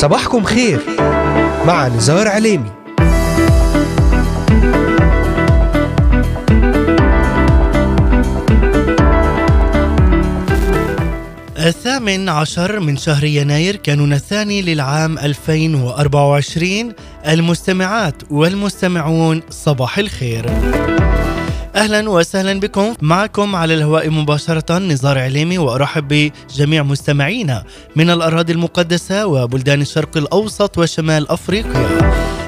صباحكم خير. مع نزار عليمي. الثامن عشر من شهر يناير كانون الثاني للعام 2024 المستمعات والمستمعون صباح الخير. أهلا وسهلا بكم. معكم على الهواء مباشرة نزار عليمي وأرحب بجميع مستمعينا من الأراضي المقدسة وبلدان الشرق الأوسط وشمال أفريقيا.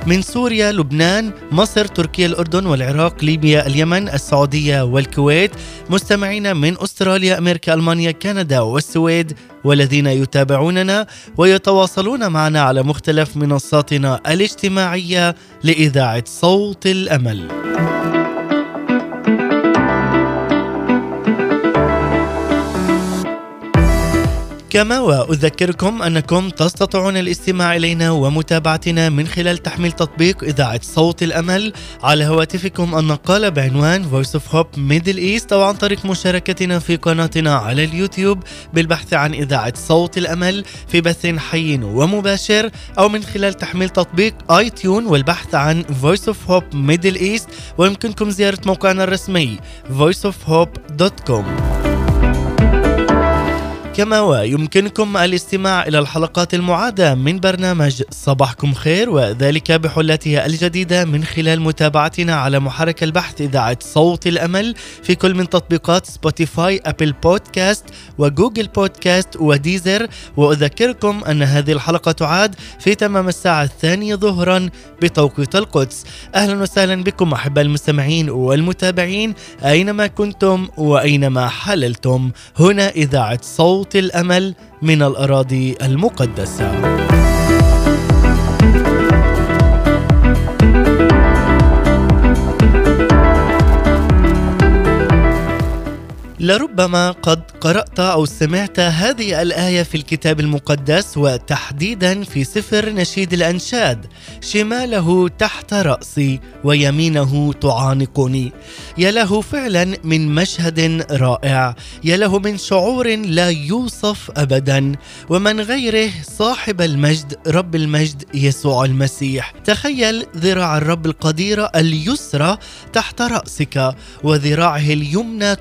من سوريا، لبنان، مصر، تركيا، الأردن والعراق، ليبيا، اليمن، السعودية والكويت، مستمعين من أستراليا، أمريكا، ألمانيا، كندا والسويد والذين يتابعوننا ويتواصلون معنا على مختلف منصاتنا الاجتماعية لإذاعة صوت الأمل. كما وأذكركم أنكم تستطيعون الاستماع إلينا ومتابعتنا من خلال تحميل تطبيق إذاعة صوت الأمل. على هواتفكم النقاله بعنوان Voice of Hope Middle East أو عن طريق مشاركتنا في قناتنا على اليوتيوب بالبحث عن إذاعة صوت الأمل في بث حي ومباشر أو من خلال تحميل تطبيق اي تيون والبحث عن Voice of Hope Middle East. ويمكنكم زيارة موقعنا الرسمي voiceofhope.com كما ويمكنكم الاستماع إلى الحلقات المعادة من برنامج صباحكم خير وذلك بحلتها الجديدة من خلال متابعتنا على محرك البحث إذاعة صوت الأمل في كل من تطبيقات Spotify Apple Podcast و Google Podcast و Deezer وأذكركم أن هذه الحلقة تعاد في تمام الساعة الثانية ظهرا بتوقيت القدس. أهلا وسهلا بكم أحباء المستمعين والمتابعين أينما كنتم وأينما حللتم. هنا إذاعة صوت صوت الأمل من الأراضي المقدسة. لربما قد قرأت أو سمعت هذه الآية في الكتاب المقدس وتحديدا في سفر نشيد الأنشاد. شماله تحت رأسي ويمينه تعانقني. يا له فعلا من مشهد رائع. يا له من شعور لا يوصف أبدا. ومن غيره صاحب المجد رب المجد يسوع المسيح. تخيل ذراع الرب القديرة اليسرى تحت رأسك وذراعه اليمنى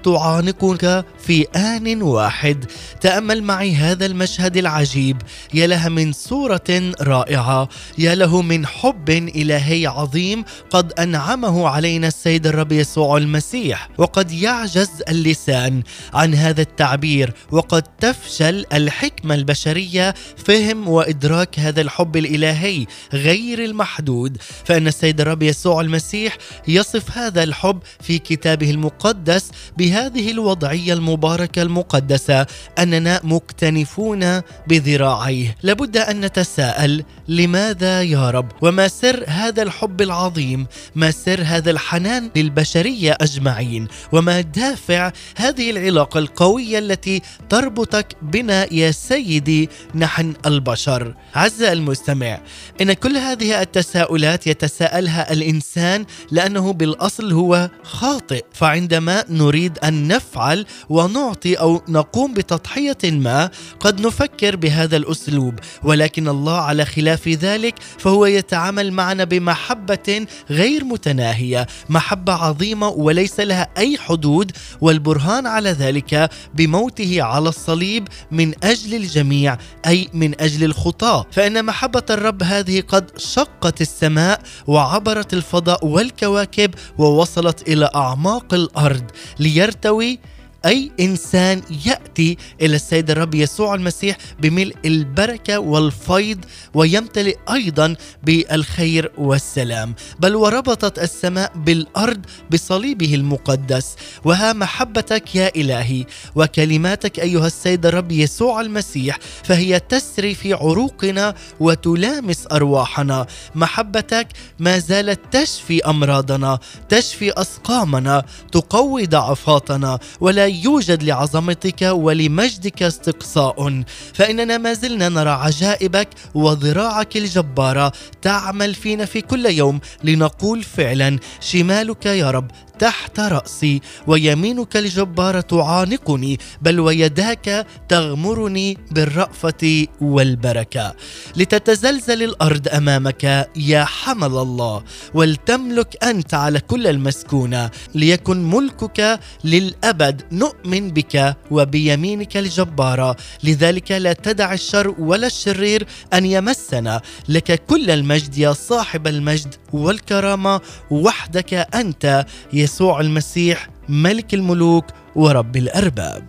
بۆنکە في آن واحد. تأمل معي هذا المشهد العجيب. يا لها من صورة رائعة. يا له من حب إلهي عظيم. قد أنعمه علينا السيد الرب يسوع المسيح. وقد يعجز اللسان عن هذا التعبير. وقد تفشل الحكمة البشرية. فهم وإدراك هذا الحب الإلهي غير المحدود. فإن السيد الرب يسوع المسيح يصف هذا الحب في كتابه المقدس بهذه الوضعية المباركة. المقدسة أننا مكتنفون بذراعيه. لابد أن نتساءل لماذا يا رب؟ وما سر هذا الحب العظيم؟ ما سر هذا الحنان للبشرية أجمعين؟ وما دافع هذه العلاقة القوية التي تربطك بنا يا سيدي نحن البشر؟ عز المستمع إن كل هذه التساؤلات يتساءلها الإنسان لأنه بالأصل هو خاطئ. فعندما نريد أن نفعل ونعطي أو نقوم بتضحية ما قد نفكر بهذا الأسلوب ولكن الله على خلاف ذلك فهو يتعامل معنا بمحبة غير متناهية محبة عظيمة وليس لها أي حدود والبرهان على ذلك بموته على الصليب من أجل الجميع أي من أجل الخطاة. فإن محبة الرب هذه قد شقت السماء وعبرت الفضاء والكواكب ووصلت إلى أعماق الأرض ليرتوي أي إنسان يأتي إلى السيد الرب يسوع المسيح بملء البركة والفيض ويمتلئ أيضا بالخير والسلام. بل وربطت السماء بالأرض بصليبه المقدس. وها محبتك يا إلهي وكلماتك أيها السيد الرب يسوع المسيح فهي تسري في عروقنا وتلامس أرواحنا. محبتك ما زالت تشفي أمراضنا تشفي أسقامنا تقوي ضعفاتنا ولا يوجد لعظمتك ولمجدك استقصاء. فاننا ما زلنا نرى عجائبك وذراعك الجبارة تعمل فينا في كل يوم لنقول فعلا شمالك يا رب تحت رأسي ويمينك الجبارة تعانقني بل ويداك تغمرني بالرأفة والبركة. لتتزلزل الأرض أمامك يا حمل الله ولتملك أنت على كل المسكونة. ليكن ملكك للأبد نؤمن بك وبيمينك الجبارة لذلك لا تدع الشر ولا الشرير أن يمسنا. لك كل المجد يا صاحب المجد والكرامة وحدك أنت يسوع المسيح ملك الملوك ورب الأرباب.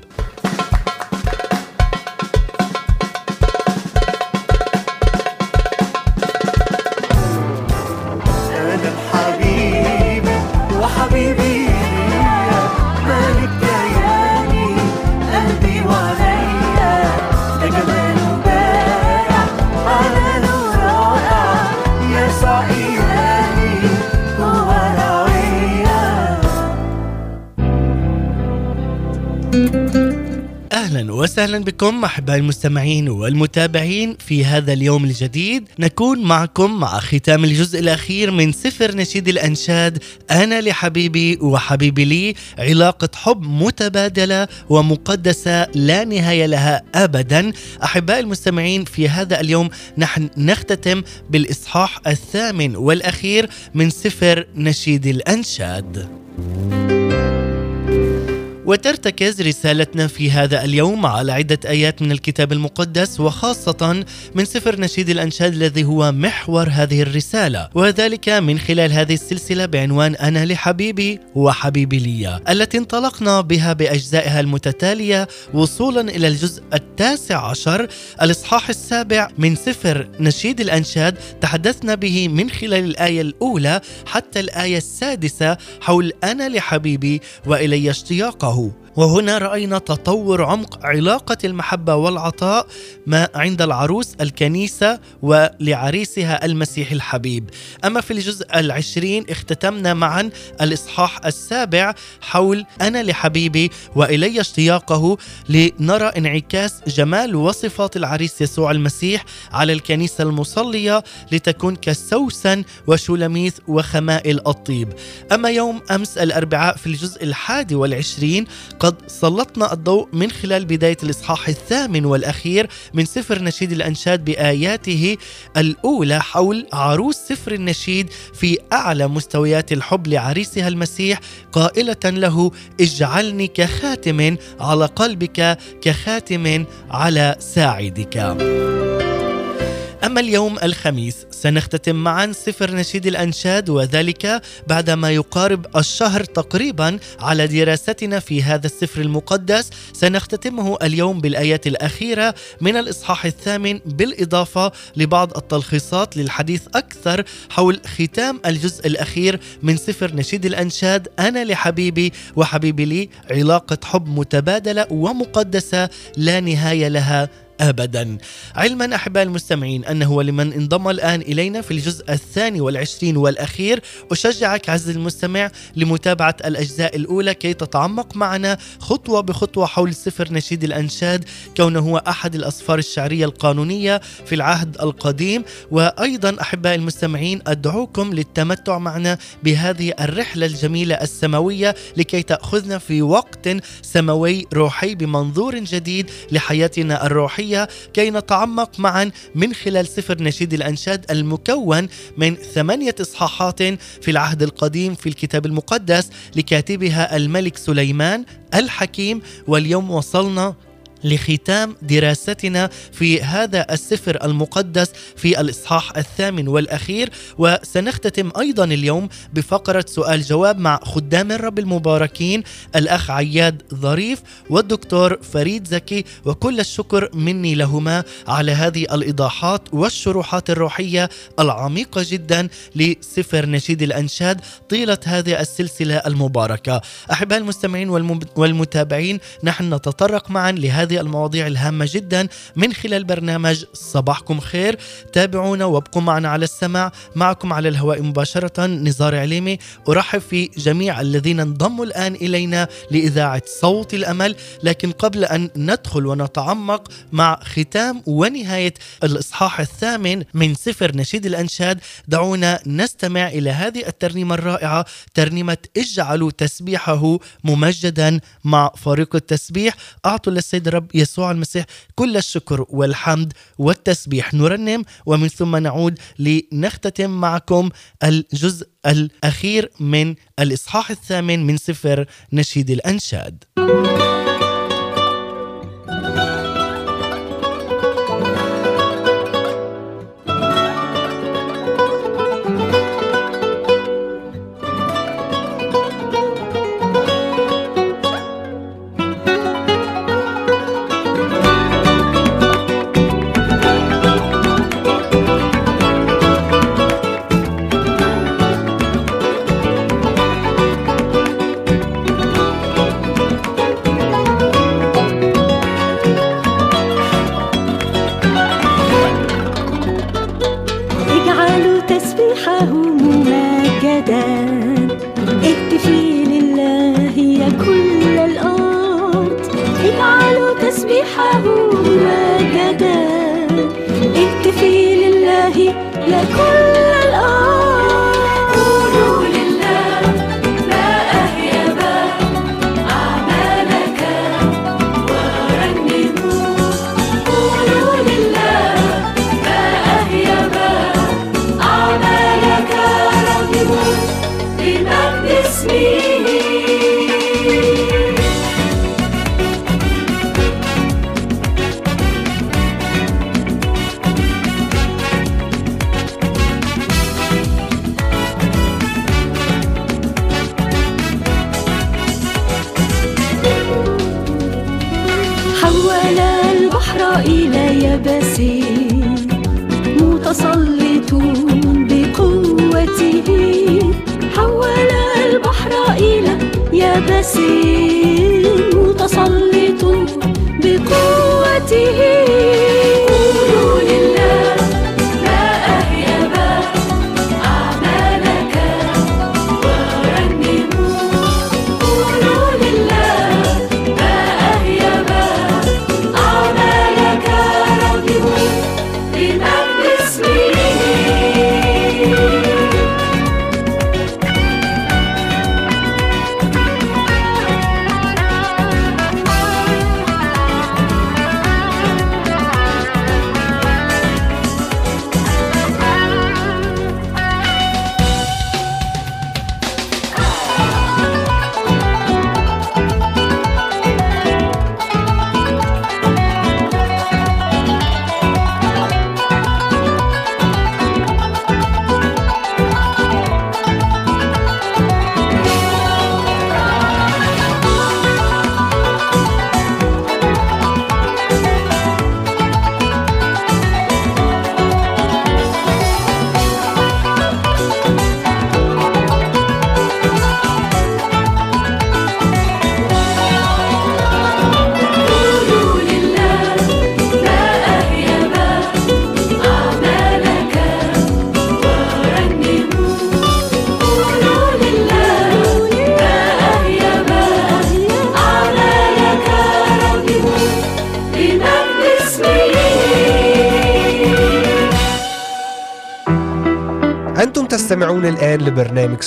وسهلا بكم أحبائي المستمعين والمتابعين في هذا اليوم الجديد. نكون معكم مع ختام الجزء الأخير من سفر نشيد الأنشاد. أنا لحبيبي وحبيبي لي علاقة حب متبادلة ومقدسة لا نهاية لها ابدا. أحبائي المستمعين في هذا اليوم نحن نختتم بالإصحاح الثامن والأخير من سفر نشيد الأنشاد. وترتكز رسالتنا في هذا اليوم على عدة آيات من الكتاب المقدس وخاصة من سفر نشيد الأنشاد الذي هو محور هذه الرسالة. وذلك من خلال هذه السلسلة بعنوان أنا لحبيبي وحبيبي لي التي انطلقنا بها بأجزائها المتتالية وصولا إلى الجزء التاسع عشر الإصحاح السابع من سفر نشيد الأنشاد. تحدثنا به من خلال الآية الأولى حتى الآية السادسة حول أنا لحبيبي وإلي اشتياقه. راہو وهنا رأينا تطور عمق علاقة المحبة والعطاء ما عند العروس الكنيسة ولعريسها المسيح الحبيب. أما في الجزء العشرين اختتمنا معا الإصحاح السابع حول أنا لحبيبي وإلي اشتياقه لنرى انعكاس جمال وصفات العريس يسوع المسيح على الكنيسة المصلية لتكون كالسوسن وشلميث وخمائل الطيب. أما يوم أمس الأربعاء في الجزء الحادي والعشرين قد سلطنا الضوء من خلال بداية الإصحاح الثامن والأخير من سفر نشيد الأنشاد بآياته الأولى حول عروس سفر النشيد في أعلى مستويات الحب لعريسها المسيح قائلة له اجعلني كخاتم على قلبك كخاتم على ساعدك. أما اليوم الخميس سنختتم معا سفر نشيد الأنشاد وذلك بعدما يقارب الشهر تقريبا على دراستنا في هذا السفر المقدس. سنختتمه اليوم بالآيات الأخيرة من الإصحاح الثامن بالإضافة لبعض التلخيصات للحديث أكثر حول ختام الجزء الأخير من سفر نشيد الأنشاد. أنا لحبيبي وحبيبي لي علاقة حب متبادلة ومقدسة لا نهاية لها. ابدا. علما أحباء المستمعين أنه لمن انضم الآن إلينا في الجزء الثاني والعشرين والأخير. أشجعك عزيزي المستمع لمتابعة الأجزاء الأولى كي تتعمق معنا خطوة بخطوة حول سفر نشيد الأنشاد كونه هو أحد الاسفار الشعرية القانونية في العهد القديم. وأيضا أحباء المستمعين أدعوكم للتمتع معنا بهذه الرحلة الجميلة السماوية لكي تأخذنا في وقت سماوي روحي بمنظور جديد لحياتنا الروحيه كي نتعمق معا من خلال سفر نشيد الأنشاد المكون من ثمانية إصحاحات في العهد القديم في الكتاب المقدس لكاتبها الملك سليمان الحكيم. واليوم وصلنا لختام دراستنا في هذا السفر المقدس في الإصحاح الثامن والأخير. وسنختتم أيضا اليوم بفقرة سؤال جواب مع خدام الرب المباركين الأخ عياد ظريف والدكتور فريد زكي. وكل الشكر مني لهما على هذه الإيضاحات والشروحات الروحية العميقة جدا لسفر نشيد الأنشاد طيلة هذه السلسلة المباركة. أحباء المستمعين والمتابعين نحن نتطرق معا لهذه هذه المواضيع الهامة جدا من خلال برنامج صباحكم خير. تابعونا وابقوا معنا على السمع معكم على الهواء مباشرة نزار عليمي. أرحب في جميع الذين انضموا الآن إلينا لإذاعة صوت الأمل. لكن قبل أن ندخل ونتعمق مع ختام ونهاية الإصحاح الثامن من سفر نشيد الأنشاد دعونا نستمع إلى هذه الترنيمة الرائعة ترنيمة اجعلوا تسبيحه ممجدا مع فريق التسبيح. أعطوا للسيد الرب يسوع المسيح. كل الشكر والحمد والتسبيح. نرنم ومن ثم نعود لنختتم معكم الجزء الأخير من الإصحاح الثامن من سفر نشيد الأنشاد. اجعلوا تسبيحه ممجدا اهتفي لله يا كل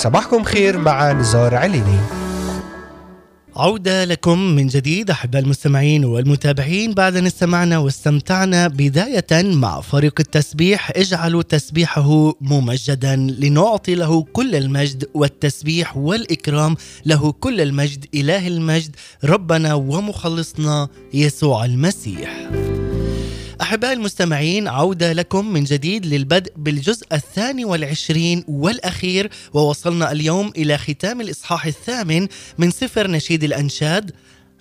صباحكم خير مع نزار عليني. عودة لكم من جديد أحباء المستمعين والمتابعين بعد أن استمعنا واستمتعنا بداية مع فريق التسبيح. اجعلوا تسبيحه ممجدا لنعطي له كل المجد والتسبيح والإكرام. له كل المجد إله المجد ربنا ومخلصنا يسوع المسيح. أحباء المستمعين عودة لكم من جديد للبدء بالجزء الثاني والعشرين والأخير ووصلنا اليوم إلى ختام الإصحاح الثامن من سفر نشيد الأنشاد.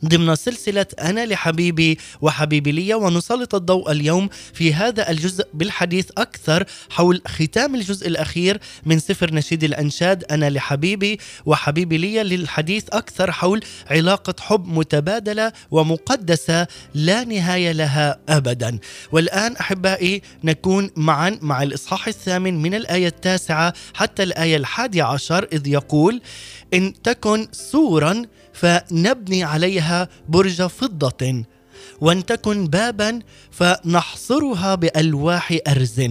ضمن سلسلة أنا لحبيبي وحبيبي لي ونسلط الضوء اليوم في هذا الجزء بالحديث أكثر حول ختام الجزء الأخير من سفر نشيد الأنشاد أنا لحبيبي وحبيبي لي للحديث أكثر حول علاقة حب متبادلة ومقدسة لا نهاية لها أبدا. والآن أحبائي نكون معا مع الإصحاح الثامن من الآية التاسعة حتى الآية الحادية عشر إذ يقول إن تكن سورا فنبني عليها برج فضة. وان تكن بابا فنحصرها بألواح أرز.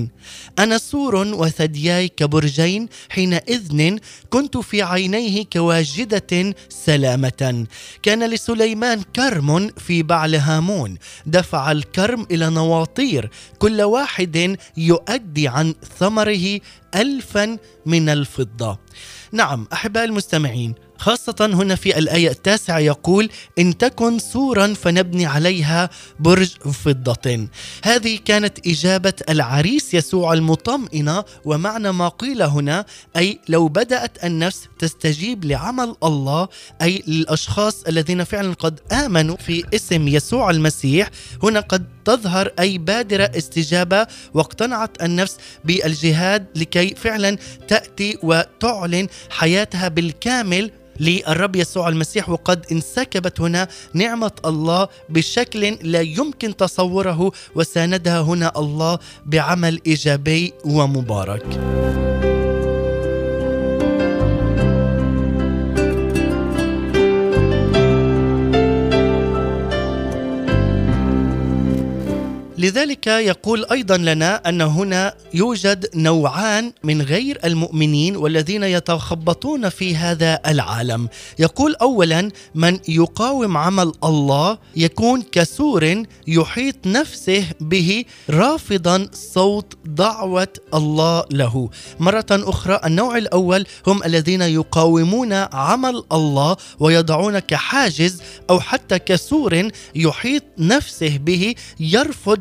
أنا سور وثدياي كبرجين حينئذ كنت في عينيه كواجدة سلامة. كان لسليمان كرم في بعل هامون. دفع الكرم إلى نواطير. كل واحد يؤدي عن ثمره الفا من الفضة. نعم احبائي المستمعين خاصة هنا في الآية التاسعة يقول إن تكن سورا فنبني عليها برج فضة. هذه كانت إجابة العريس يسوع المطمئنة ومعنى ما قيل هنا أي لو بدأت النفس تستجيب لعمل الله أي للأشخاص الذين فعلا قد آمنوا في اسم يسوع المسيح هنا قد تظهر أي بادرة استجابة واقتنعت النفس بالجهاد لكي فعلا تأتي وتعلن حياتها بالكامل. للرب يسوع المسيح وقد انسكبت هنا نعمة الله بشكل لا يمكن تصوره وساندها هنا الله بعمل إيجابي ومبارك. لذلك يقول أيضا لنا أن هنا يوجد نوعان من غير المؤمنين والذين يتخبطون في هذا العالم. يقول اولا من يقاوم عمل الله يكون كسور يحيط نفسه به رافضا صوت دعوة الله له. مرة أخرى النوع الأول هم الذين يقاومون عمل الله ويضعون كحاجز أو حتى كسور يحيط نفسه به يرفض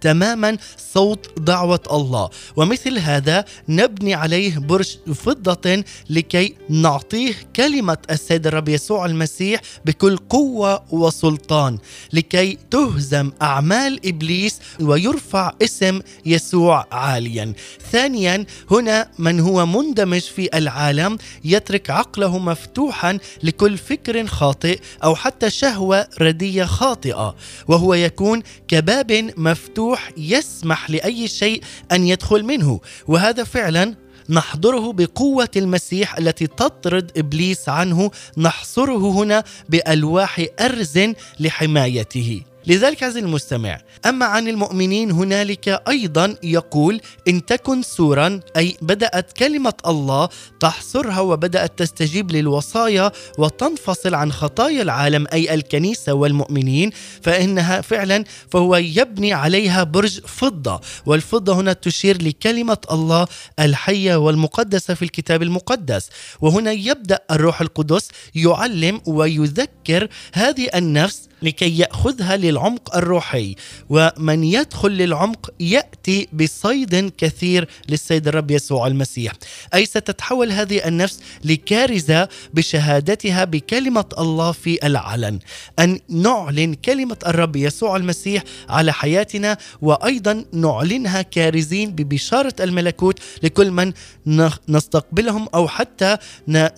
تماما صوت دعوة الله. ومثل هذا نبني عليه برج فضة لكي نعطيه كلمة السيد الرب يسوع المسيح بكل قوة وسلطان لكي تهزم أعمال إبليس ويرفع اسم يسوع عاليا. ثانيا هنا من هو مندمج في العالم يترك عقله مفتوحا لكل فكر خاطئ أو حتى شهوة ردية خاطئة وهو يكون كباب مفتوح يسمح لأي شيء أن يدخل منه. وهذا فعلا نحضره بقوة المسيح التي تطرد إبليس عنه. نحصره هنا بألواح أرز لحمايته. لذلك عزيزي المستمع. أما عن المؤمنين هنالك أيضا يقول إن تكن سورا أي بدأت كلمة الله تحصرها وبدأت تستجيب للوصايا وتنفصل عن خطايا العالم أي الكنيسة والمؤمنين فإنها فعلا فهو يبني عليها برج فضة. والفضة هنا تشير لكلمة الله الحية والمقدسة في الكتاب المقدس. وهنا يبدأ الروح القدس يعلم ويذكر هذه النفس لكي يأخذها للعمق الروحي. ومن يدخل للعمق يأتي بصيد كثير للسيد الرب يسوع المسيح. أي ستتحول هذه النفس لكارثة بشهادتها بكلمة الله في العلن. أن نعلن كلمة الرب يسوع المسيح على حياتنا وأيضا نعلنها كارزين ببشارة الملكوت لكل من نستقبلهم أو حتى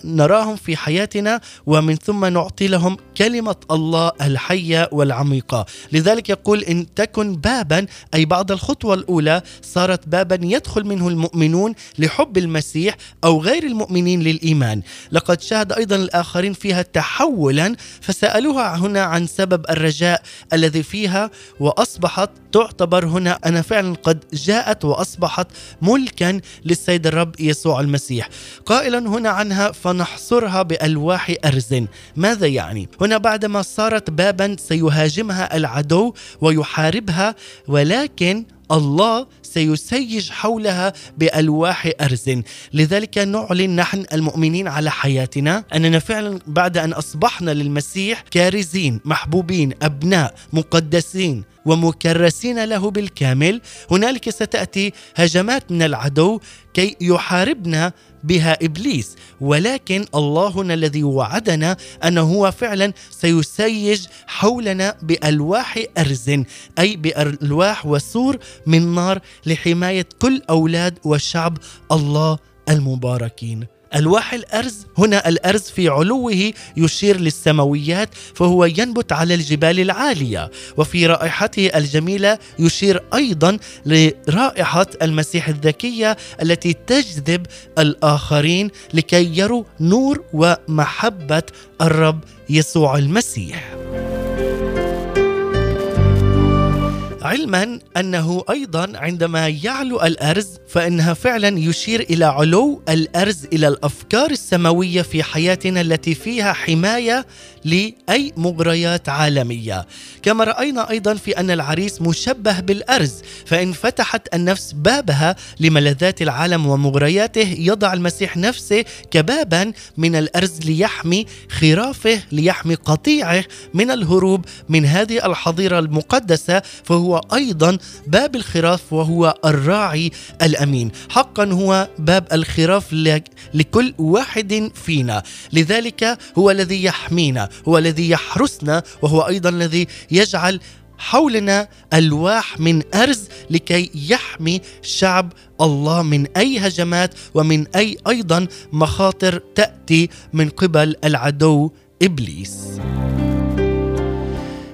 نراهم في حياتنا. ومن ثم نعطي لهم كلمة الله الحي الحية والعميقة. لذلك يقول إن تكن بابا أي بعد الخطوة الأولى صارت بابا يدخل منه المؤمنون لحب المسيح أو غير المؤمنين للإيمان. لقد شاهد أيضا الآخرين فيها تحولا فسألوها هنا عن سبب الرجاء الذي فيها وأصبحت تعتبر هنا أنا فعلا قد جاءت وأصبحت ملكا للسيد الرب يسوع المسيح. قائلا هنا عنها فنحصرها بألواح أرز ماذا يعني؟ هنا بعدما صارت بابا سيهاجمها العدو ويحاربها ولكن الله سيسيج حولها بألواح أرز. لذلك نعلن نحن المؤمنين على حياتنا أننا فعلا بعد أن أصبحنا للمسيح كارزين محبوبين أبناء مقدسين ومكرسين له بالكامل. هنالك ستأتي هجمات من العدو كي يحاربنا بها إبليس. ولكن الله الذي وعدنا انه هو فعلا سيسيج حولنا بألواح ارز أي بألواح وسور من نار لحماية كل أولاد وشعب الله المباركين. الواح الأرز. هنا الأرز في علوه يشير للسماويات فهو ينبت على الجبال العالية. وفي رائحته الجميلة يشير أيضا لرائحة المسيح الذكية التي تجذب الآخرين لكي يروا نور ومحبة الرب يسوع المسيح. علما أنه أيضا عندما يعلو الأرز فإنها فعلا يشير إلى علو الأرز إلى الأفكار السماوية في حياتنا التي فيها حماية لأي مغريات عالمية. كما رأينا أيضا في أن العريس مشبه بالأرز فإن فتحت النفس بابها لملذات العالم ومغرياته يضع المسيح نفسه كبابا من الأرز ليحمي خرافه ليحمي قطيعه من الهروب من هذه الحظيرة المقدسة فهو أيضا باب الخراف وهو الراعي الأمين. حقا هو باب الخراف لك- لكل واحد فينا. لذلك هو الذي يحمينا. هو الذي يحرسنا وهو أيضا الذي يجعل حولنا ألواح من أرز لكي يحمي شعب الله من أي هجمات ومن أي أيضا مخاطر تأتي من قبل العدو إبليس.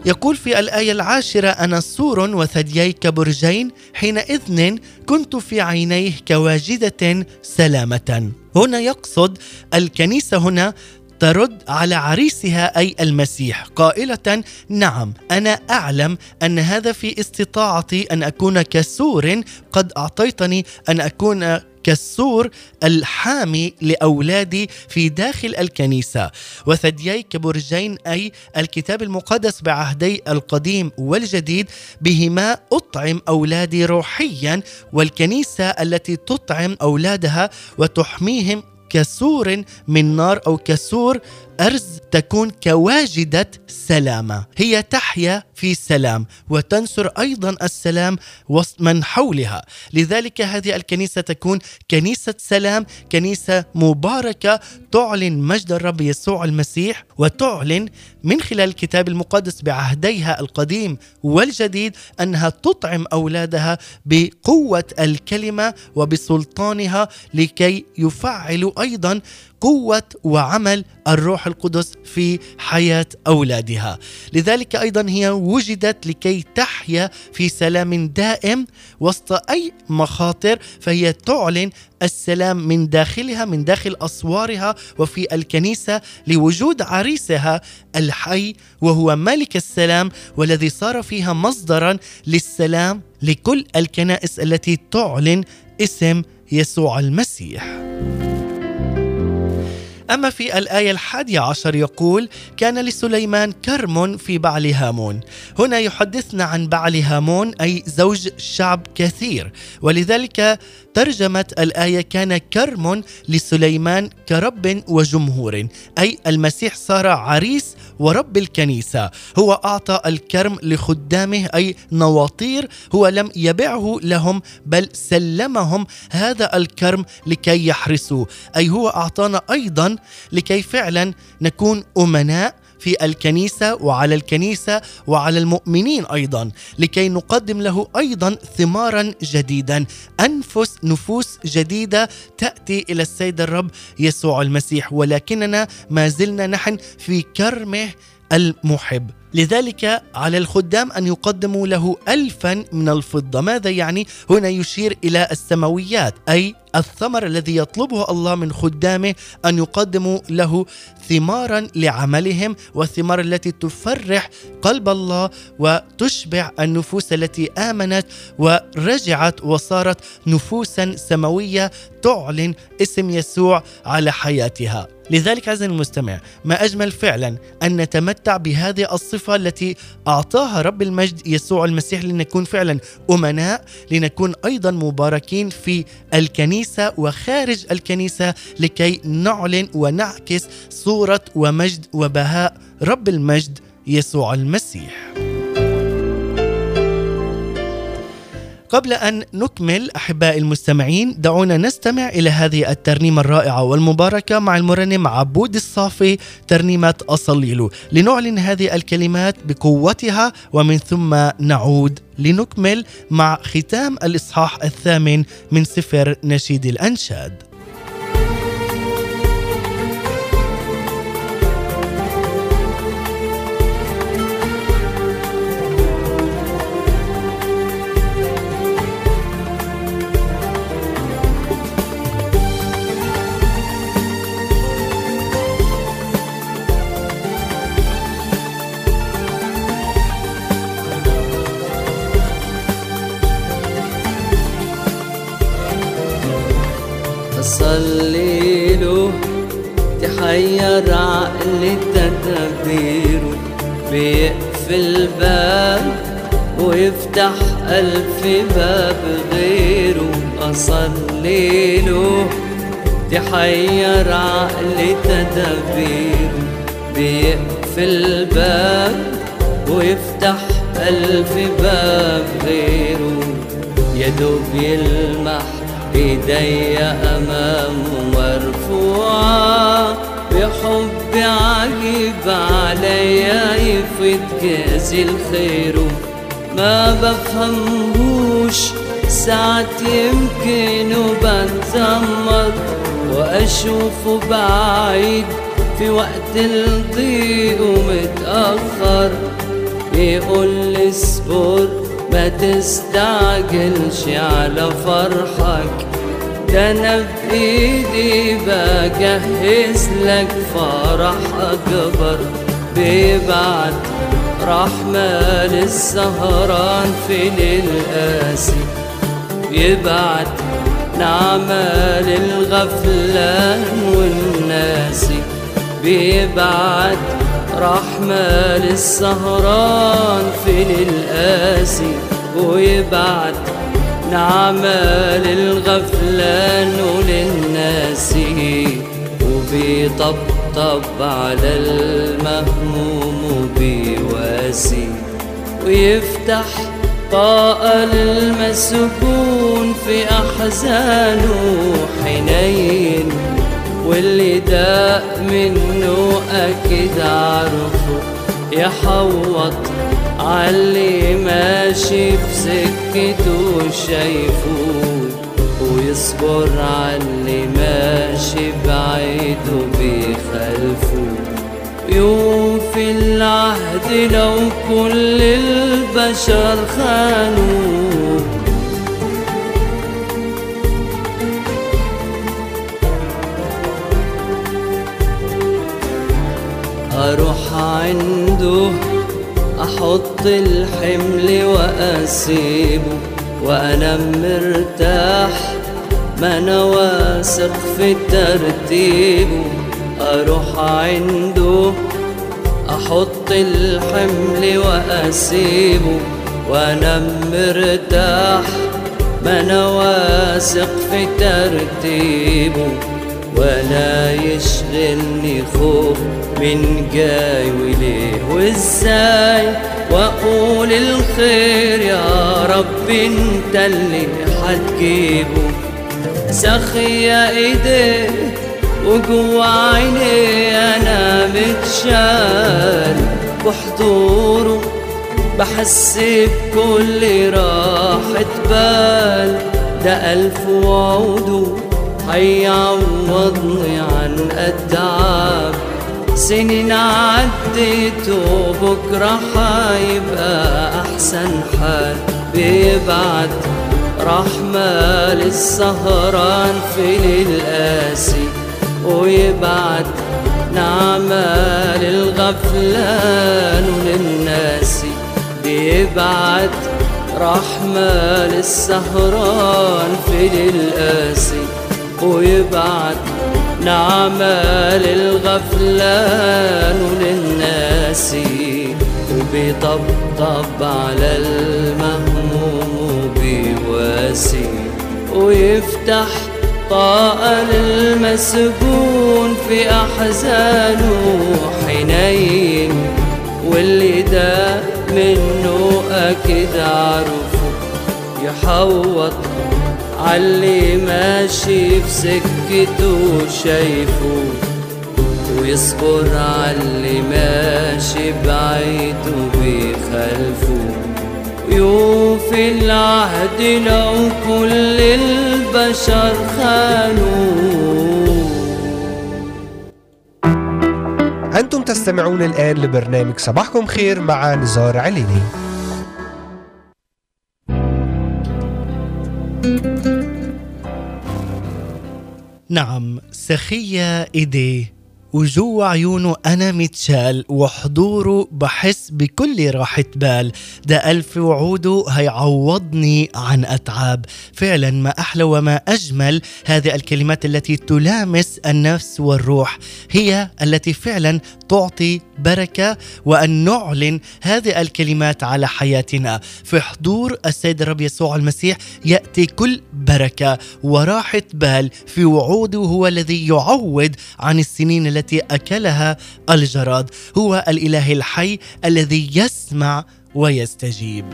يقول في الآية العاشرة أنا سور وثديي كبرجين حينئذ كنت في عينيه كواجدة سلامة. هنا يقصد الكنيسة هنا ترد على عريسها أي المسيح قائلة نعم أنا أعلم أن هذا في استطاعتي أن أكون كسور قد أعطيتني أن أكون كالسور الحامي لأولادي في داخل الكنيسة. وثديي كبرجين أي الكتاب المقدس بعهدي القديم والجديد بهما أطعم أولادي روحيا والكنيسة التي تطعم أولادها وتحميهم كسور من نار أو كسور ارز تكون كواجدة سلامة. هي تحيا في سلام وتنشر أيضا السلام وسط من حولها. لذلك هذه الكنيسة تكون كنيسة سلام كنيسة مباركة تعلن مجد الرب يسوع المسيح وتعلن من خلال الكتاب المقدس بعهديها القديم والجديد أنها تطعم أولادها بقوة الكلمة وبسلطانها لكي يفعلوا أيضا قوة وعمل الروح القدس في حياة أولادها. لذلك أيضا هي وجدت لكي تحيا في سلام دائم وسط أي مخاطر فهي تعلن السلام من داخلها من داخل أسوارها وفي الكنيسة لوجود عريسها الحي وهو ملك السلام والذي صار فيها مصدرا للسلام لكل الكنائس التي تعلن اسم يسوع المسيح. أما في الآية الحادية عشر يقول كان لسليمان كرم في بعل هامون. هنا يحدثنا عن بعل هامون أي زوج شعب كثير ولذلك ترجمت الآية كان كرم لسليمان كرب وجمهور. أي المسيح صار عريس ورب الكنيسة. هو أعطى الكرم لخدامه أي نواطير هو لم يبعه لهم بل سلمهم هذا الكرم لكي يحرسوا أي هو أعطانا أيضا لكي فعلا نكون أمناء في الكنيسة وعلى الكنيسة وعلى المؤمنين أيضا لكي نقدم له أيضا ثمارا جديدا. أنفس نفوس جديدة تأتي إلى السيد الرب يسوع المسيح ولكننا ما زلنا نحن في كرمه المحب. لذلك على الخدام أن يقدموا له ألفا من الفضة ماذا يعني؟ هنا يشير إلى السماويات أي الثمر الذي يطلبه الله من خدامه أن يقدموا له ثمارا لعملهم والثمار التي تفرح قلب الله وتشبع النفوس التي آمنت ورجعت وصارت نفوسا سماوية تعلن اسم يسوع على حياتها لذلك عزيزي المستمع ما أجمل فعلا أن نتمتع بهذه الصفة التي أعطاها رب المجد يسوع المسيح لنكون فعلا أمناء لنكون أيضا مباركين في الكنيسة وخارج الكنيسة لكي نعلن ونعكس صورة ومجد وبهاء رب المجد يسوع المسيح. قبل أن نكمل أحبائي المستمعين دعونا نستمع إلى هذه الترنيمة الرائعة والمباركة مع المرنم عبود الصافي ترنيمة أصليلو. لنعلن هذه الكلمات بقوتها ومن ثم نعود لنكمل مع ختام الإصحاح الثامن من سفر نشيد الأنشاد. ويفتح ألف باب غيره أصلي له تحير عقلي تدبيره بيقفل باب ويفتح ألف باب غيره يا دوب يلمح إيدي امامه مرفوعة بحب عجيب عليا يفيد جازل خيره ما بفهمهوش ساعات يمكن وبتذمر وأشوفه بعيد في وقت الضيق ومتأخر. يقول لي اصبر ما تستعجلش على فرحك. ده أنا بإيدي بجهز لك فرح أكبر. بيبعت رحمة للسهران في ليل قاسي يبعت نعمة للغفلان والناسي بيبعت رحمة للسهران في القاسي ويبعت نعمة للغفلان وللناسي وبيطبطب على المهموم وبيواسي ويفتح طاقة للمسكون في أحزانه حنين واللي داق منه أكيد عرفه. يحوط عاللي ماشي في سكته شايفه ويصبر عاللي ماشي بعيد وبيخلفه يوفي العهد لو كل البشر خانوه. أروح عنده أحط الحمل وأسيبه وأنا مرتاح ما أنا واثق في ترتيبه. أروح عنده أحط الحمل وأسيبه وأنا مرتاح ما أنا واثق في ترتيبه ولا يشغلني خوف من جاي وليه وازاي وأقول الخير يا رب أنت اللي حتجيبه. سخية ايديه وجوا عيني أنا متشال بحضوره بحس بكل راحة بال. ده ألف وعوده هيعوضني عن التعب سنين عدت وبكرة حيبقى أحسن حال. بيبعت رحمة للسهران في ليل ويبعت نعمة للغفلان وللناسي بيبعت رحمة للسهران في ليل قاسي ويبعت نعمة للغفلان وللناسي وبيطبطب على المهموم وبيواسي ويفتح طاقة للمسجون في أحزانه حنين واللي ده منه أكيد عرفه يحوط عاللي ماشي في سكته شايفه ويصبر عاللي ماشي بعيد وبيخلفه يوفي العهد لو كل البشر خانوه أنتم تستمعون الآن لبرنامج صباحكم خير مع نزار عليني. نعم سخية إيديه. وجوا عيونه أنا متشال وحضوره بحس بكل راحة بال. ده ألف وعوده هيعوضني عن أتعاب. فعلا ما أحلى وما أجمل. هذه الكلمات التي تلامس النفس والروح. هي التي فعلا تعطي بركة وأن نعلن هذه الكلمات على حياتنا. في حضور السيد الرب يسوع المسيح يأتي كل بركة وراحة بال في وعوده هو الذي يعوض عن السنين التي أكلها الجراد. هو الإله الحي الذي يسمع ويستجيب.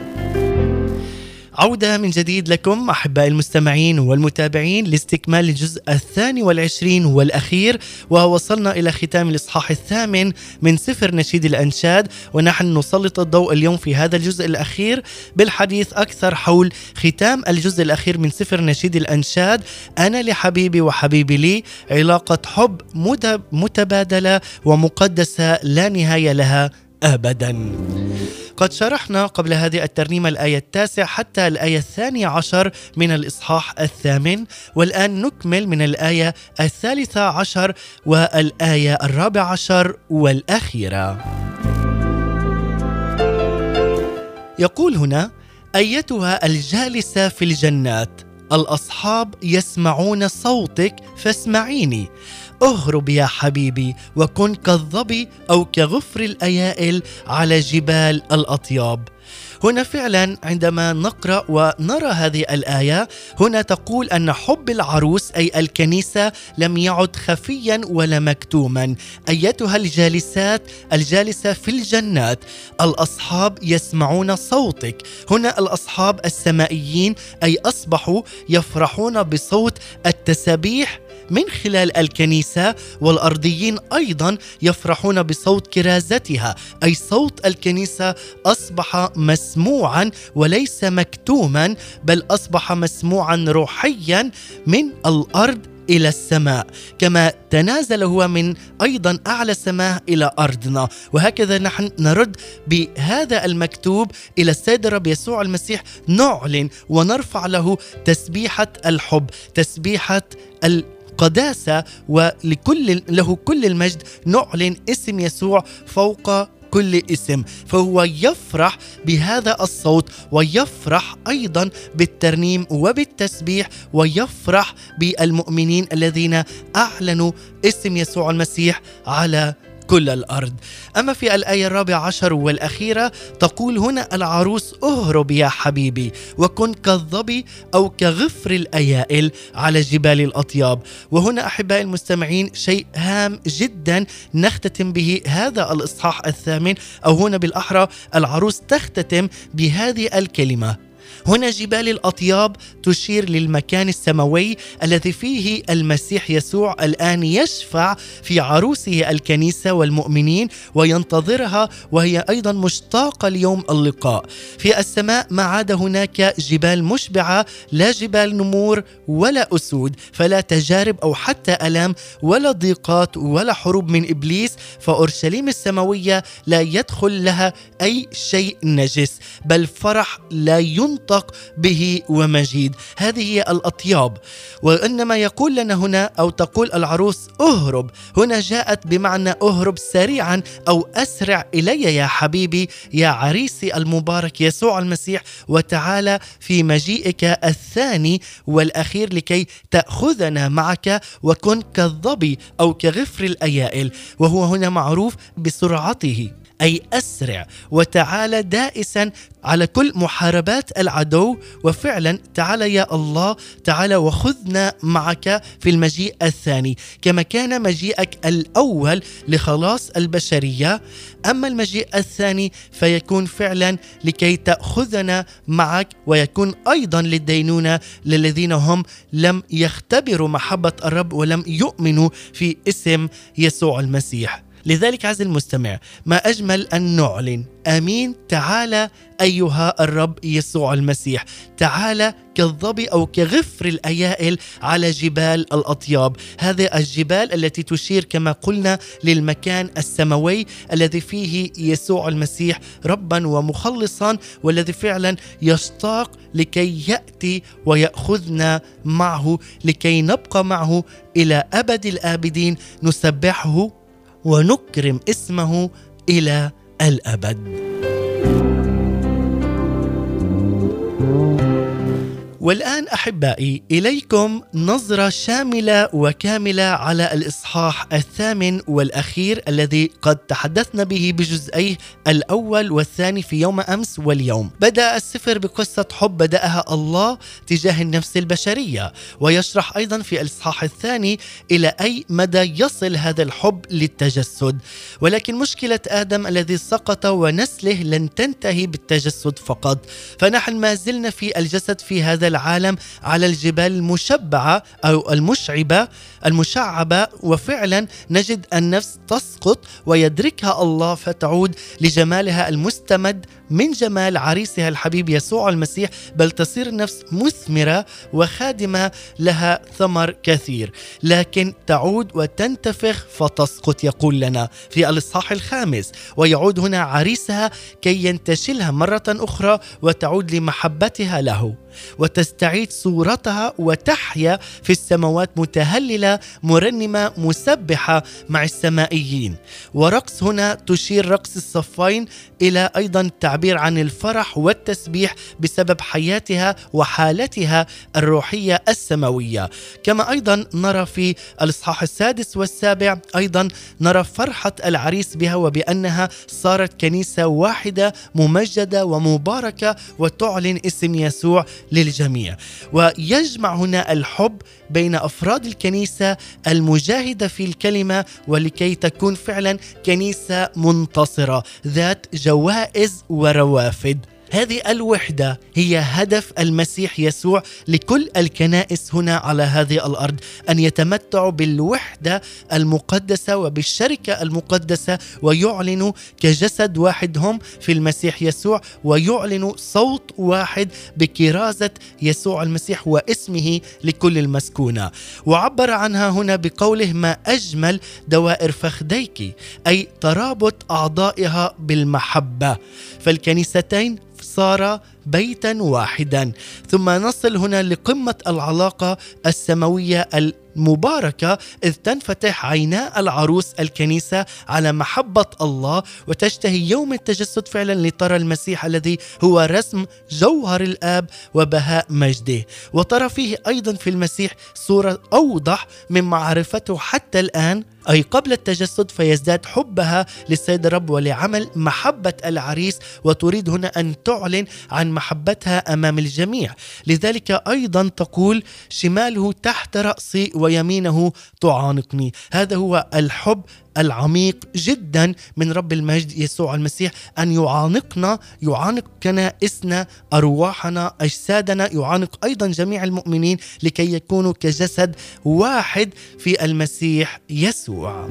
عودة من جديد لكم أحباء المستمعين والمتابعين لاستكمال الجزء الثاني والعشرين والأخير ووصلنا إلى ختام الإصحاح الثامن من سفر نشيد الأنشاد ونحن نسلط الضوء اليوم في هذا الجزء الأخير بالحديث أكثر حول ختام الجزء الأخير من سفر نشيد الأنشاد. أنا لحبيبي وحبيبي لي علاقة حب مت- متبادلة ومقدسة لا نهاية لها أبداً. قد شرحنا قبل هذه الترنيمة الآية التاسع حتى الآية الثانية عشر من الإصحاح الثامن والآن نكمل من الآية الثالثة عشر والآية الرابع عشر والأخيرة. يقول هنا أيتها الجالسة في الجنات. الأصحاب يسمعون صوتك فاسمعيني. أهرب يا حبيبي وكن كالظبي أو كغفر الأيائل على جبال الأطياب. هنا فعلا عندما نقرأ ونرى هذه الآية هنا تقول أن حب العروس أي الكنيسة لم يعد خفيا ولا مكتوما. أيتها الجالسات؟ الجالسة في الجنات. الأصحاب يسمعون صوتك. هنا الأصحاب السمائيين أي أصبحوا يفرحون بصوت التسابيح من خلال الكنيسة والأرضيين أيضا يفرحون بصوت كرازتها. أي صوت الكنيسة أصبح مسموعا وليس مكتوما بل أصبح مسموعا روحيا من الأرض إلى السماء. كما تنازل هو من أيضا أعلى السماء إلى أرضنا. وهكذا نحن نرد بهذا المكتوب إلى السيد الرب يسوع المسيح. نعلن ونرفع له تسبيحة الحب تسبيحة القداسه ولكل له كل المجد. نعلن اسم يسوع فوق كل اسم. فهو يفرح بهذا الصوت ويفرح أيضا بالترنيم وبالتسبيح ويفرح بالمؤمنين الذين أعلنوا اسم يسوع المسيح على كل الأرض. أما في الآية الرابعة عشر والأخيرة تقول هنا العروس أهرب يا حبيبي وكن كالظبي أو كغفر الأيائل على جبال الأطياب. وهنا أحبائي المستمعين شيء هام جدا نختتم به هذا الإصحاح الثامن أو هنا بالأحرى العروس تختتم بهذه الكلمة هنا جبال الأطياب تشير للمكان السماوي الذي فيه المسيح يسوع الآن يشفع في عروسه الكنيسة والمؤمنين وينتظرها وهي أيضا مشتاقة ليوم اللقاء. في السماء ما عاد هناك جبال مشبعة لا جبال نمور ولا أسود فلا تجارب أو حتى الام ولا ضيقات ولا حروب من إبليس فأورشليم السماوية لا يدخل لها أي شيء نجس بل فرح لا ينطق به ومجيد. هذه هي الأطياب. وإنما يقول لنا هنا أو تقول العروس أهرب. هنا جاءت بمعنى أهرب سريعا أو أسرع إلي يا حبيبي يا عريسي المبارك يسوع المسيح. وتعالى في مجيئك الثاني والأخير لكي تأخذنا معك وكن كالظبي أو كغفر الأيائل. وهو هنا معروف بسرعته. أي أسرع وتعالى دائسا على كل محاربات العدو. وفعلا تعالى يا الله تعالى وخذنا معك في المجيء الثاني كما كان مجيئك الأول لخلاص البشرية. أما المجيء الثاني فيكون فعلا لكي تأخذنا معك ويكون أيضا للدينونة للذين هم لم يختبروا محبة الرب ولم يؤمنوا في اسم يسوع المسيح. لذلك عز المستمع ما أجمل أن نعلن. آمين. تعالى أيها الرب يسوع المسيح. تعالى كالظبي أو كغفر الأيائل على جبال الأطياب. هذه الجبال التي تشير كما قلنا للمكان السماوي الذي فيه يسوع المسيح ربا ومخلصا والذي فعلا يشتاق لكي يأتي ويأخذنا معه لكي نبقى معه إلى أبد الآبدين. نسبحه ونكرم اسمه إلى الأبد. والآن أحبائي إليكم نظرة شاملة وكاملة على الإصحاح الثامن والأخير الذي قد تحدثنا به بجزئيه الأول والثاني في يوم أمس واليوم. بدأ السفر بقصة حب بدأها الله تجاه النفس البشرية ويشرح أيضا في الإصحاح الثاني إلى أي مدى يصل هذا الحب للتجسد ولكن مشكلة آدم الذي سقط ونسله لن تنتهي بالتجسد فقط فنحن ما زلنا في الجسد في هذا العالم على الجبال المشبعة أو المشعبة المشعبة. وفعلا نجد النفس تسقط ويدركها الله فتعود لجمالها المستمد من جمال عريسها الحبيب يسوع المسيح. بل تصير النفس مثمرة وخادمة لها ثمر كثير. لكن تعود وتنتفخ فتسقط يقول لنا في الإصحاح الخامس. ويعود هنا عريسها كي ينتشلها مرة أخرى وتعود لمحبتها له. وتستعيد صورتها وتحيا في السماوات متهللة مرنمة مسبحة مع السمائيين. ورقص هنا تشير رقص الصفين إلى أيضا تعبير عن الفرح والتسبيح بسبب حياتها وحالتها الروحية السماوية. كما أيضا نرى في الإصحاح السادس والسابع أيضا نرى فرحة العريس بها وبأنها صارت كنيسة واحدة ممجدة ومباركة وتعلن اسم يسوع للجميع. ويجمع هنا الحب بين أفراد الكنيسة المجاهدة في الكلمة ولكي تكون فعلا كنيسة منتصرة ذات جوائز وروافد. هذه الوحدة هي هدف المسيح يسوع لكل الكنائس هنا على هذه الأرض أن يتمتعوا بالوحدة المقدسة وبالشركة المقدسة ويعلنوا كجسد واحد هم في المسيح يسوع ويعلنوا صوت واحد بكرازة يسوع المسيح واسمه لكل المسكونة. وعبر عنها هنا بقوله ما أجمل دوائر فخديك أي ترابط أعضائها بالمحبة. فالكنيستين صار بيتا واحدا. ثم نصل هنا لقمة العلاقة السماوية المباركة إذ تنفتح عينا العروس الكنيسة على محبة الله وتشتهي يوم التجسد فعلا لترى المسيح الذي هو رسم جوهر الآب وبهاء مجده. وترى فيه أيضا في المسيح صورة أوضح من معرفته حتى الآن أي قبل التجسد فيزداد حبها للسيد الرب ولعمل محبة العريس وتريد هنا أن تعلن عن محبتها أمام الجميع. لذلك أيضا تقول شماله تحت رأسي ويمينه تعانقني. هذا هو الحب العميق جدا من رب المجد يسوع المسيح أن يعانقنا يعانق كنائسنا أرواحنا أجسادنا يعانق أيضا جميع المؤمنين لكي يكونوا كجسد واحد في المسيح يسوع.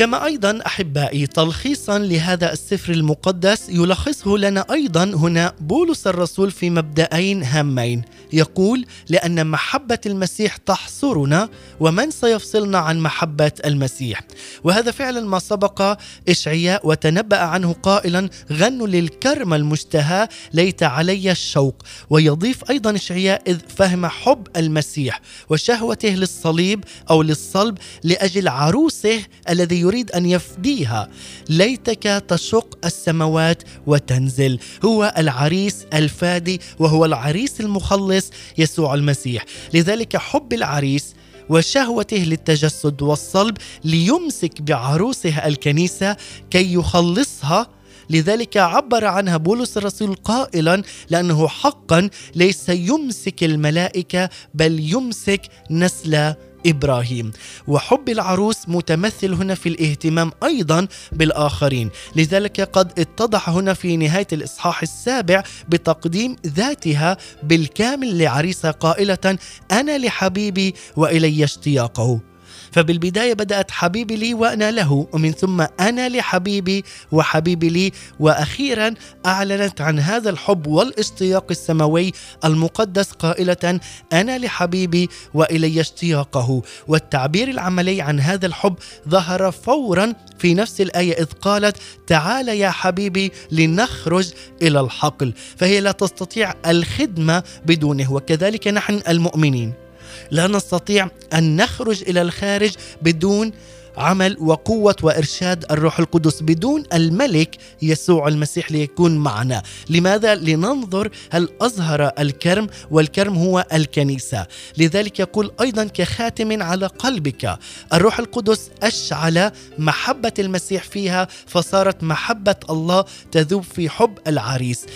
كما أيضا أحبائي تلخيصا لهذا السفر المقدس يلخصه لنا أيضا هنا بولس الرسول في مبدأين هامين. يقول لأن محبة المسيح تحصرنا ومن سيفصلنا عن محبة المسيح؟ وهذا فعلا ما سبق إشعياء وتنبأ عنه قائلا غنوا للكرمه المشتهاه ليت علي الشوق. ويضيف أيضا إشعياء إذ فهم حب المسيح وشهوته للصليب أو للصلب لأجل عروسه الذي يريد أن يفديها. ليتك تشق السماوات وتنزل. هو العريس الفادي وهو العريس المخلص يسوع المسيح. لذلك حب العريس وشهوته للتجسد والصلب ليمسك بعروسه الكنيسة كي يخلصها. لذلك عبر عنها بولس الرسول قائلا لأنه حقا ليس يمسك الملائكة بل يمسك نسل إبراهيم. وحب العروس متمثل هنا في الاهتمام أيضا بالآخرين. لذلك قد اتضح هنا في نهاية الإصحاح السابع بتقديم ذاتها بالكامل لعريسها قائلة أنا لحبيبي وإلي اشتياقه. فبالبداية بدأت حبيبي لي وأنا له ومن ثم أنا لحبيبي وحبيبي لي. وأخيرا أعلنت عن هذا الحب والاشتياق السماوي المقدس قائلة أنا لحبيبي وإلي اشتياقه. والتعبير العملي عن هذا الحب ظهر فورا في نفس الآية إذ قالت تعال يا حبيبي لنخرج إلى الحقل. فهي لا تستطيع الخدمة بدونه وكذلك نحن المؤمنين. لا نستطيع أن نخرج إلى الخارج بدون عمل وقوة وإرشاد الروح القدس بدون الملك يسوع المسيح ليكون معنا. لماذا؟ لننظر هل أظهر الكرم والكرم هو الكنيسة. لذلك يقول أيضا كخاتم على قلبك الروح القدس أشعل محبة المسيح فيها فصارت محبة الله تذوب في حب العريس.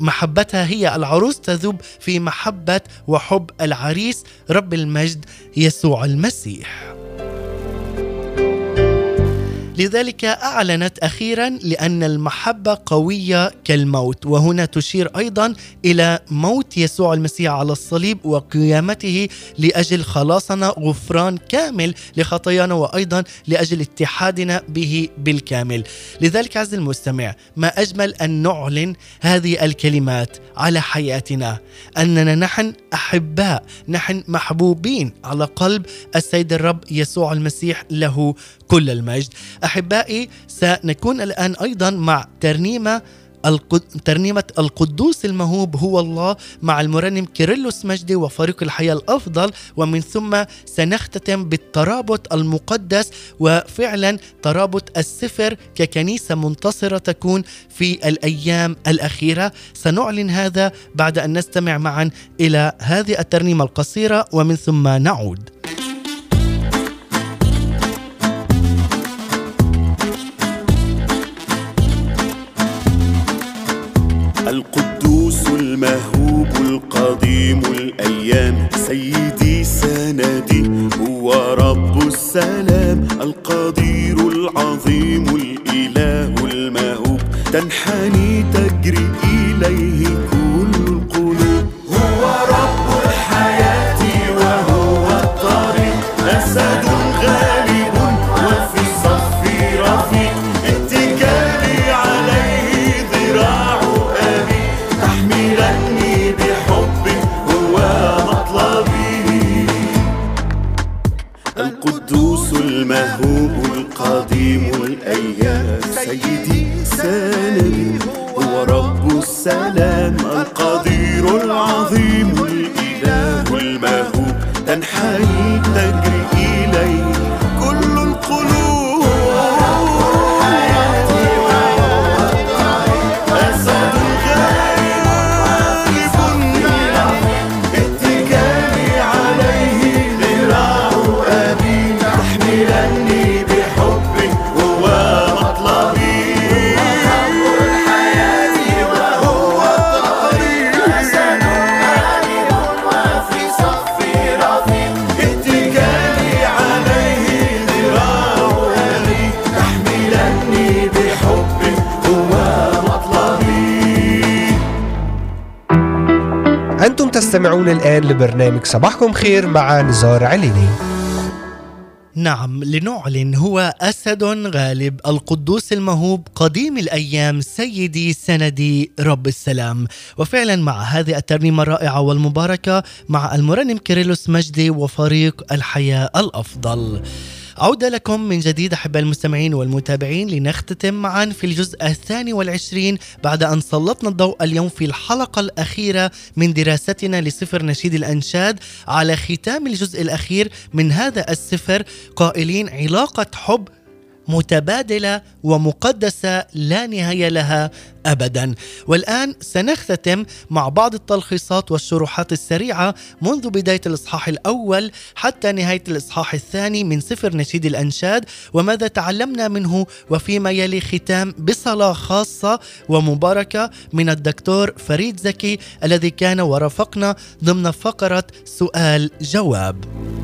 محبتها هي العروس تذوب في محبة وحب العريس رب المجد يسوع المسيح. لذلك أعلنت أخيرا لأن المحبة قوية كالموت وهنا تشير أيضا إلى موت يسوع المسيح على الصليب وقيامته لأجل خلاصنا غفران كامل لخطايانا وأيضا لأجل اتحادنا به بالكامل. لذلك عز المستمع ما أجمل أن نعلن هذه الكلمات على حياتنا أننا نحن أحباء نحن محبوبين على قلب السيد الرب يسوع المسيح له كل المجد. أحبائي سنكون الآن أيضا مع ترنيمة القد... ترنيمة القدوس المهوب هو الله مع المرنم كيرلس مجدي وفريق الحياة الأفضل ومن ثم سنختتم بالترابط المقدس وفعلا ترابط السفر ككنيسة منتصرة تكون في الأيام الأخيرة. سنعلن هذا بعد أن نستمع معا إلى هذه الترنيمة القصيرة ومن ثم نعود. القدوس المهوب القديم الأيام. سيدي سندي هو رب السلام. القدير العظيم الإله المهوب تنحني تجري إليه المهوب القديم الأيام. سيدي سندي هو رب السلام القدير. تستمعون الآن لبرنامج صباحكم خير مع نزار عليني. نعم لنعلن هو أسد غالب القدوس المهوب قديم الأيام سيدي سندي رب السلام. وفعلا مع هذه الترنيمة الرائعة والمباركة مع المرنم كيرلس مجدي وفريق الحياة الأفضل. عودة لكم من جديد أحباء المستمعين والمتابعين لنختتم معا في الجزء الثاني والعشرين بعد أن سلطنا الضوء اليوم في الحلقة الأخيرة من دراستنا لسفر نشيد الأنشاد على ختام الجزء الأخير من هذا السفر. قائلين علاقة حب متبادلة ومقدسة لا نهاية لها ابدا. والآن سنختتم مع بعض التلخيصات والشروحات السريعة منذ بداية الإصحاح الأول حتى نهاية الإصحاح الثاني من سفر نشيد الأنشاد وماذا تعلمنا منه وفيما يلي ختام بصلاة خاصة ومباركة من الدكتور فريد زكي الذي كان ورافقنا ضمن فقرة سؤال جواب.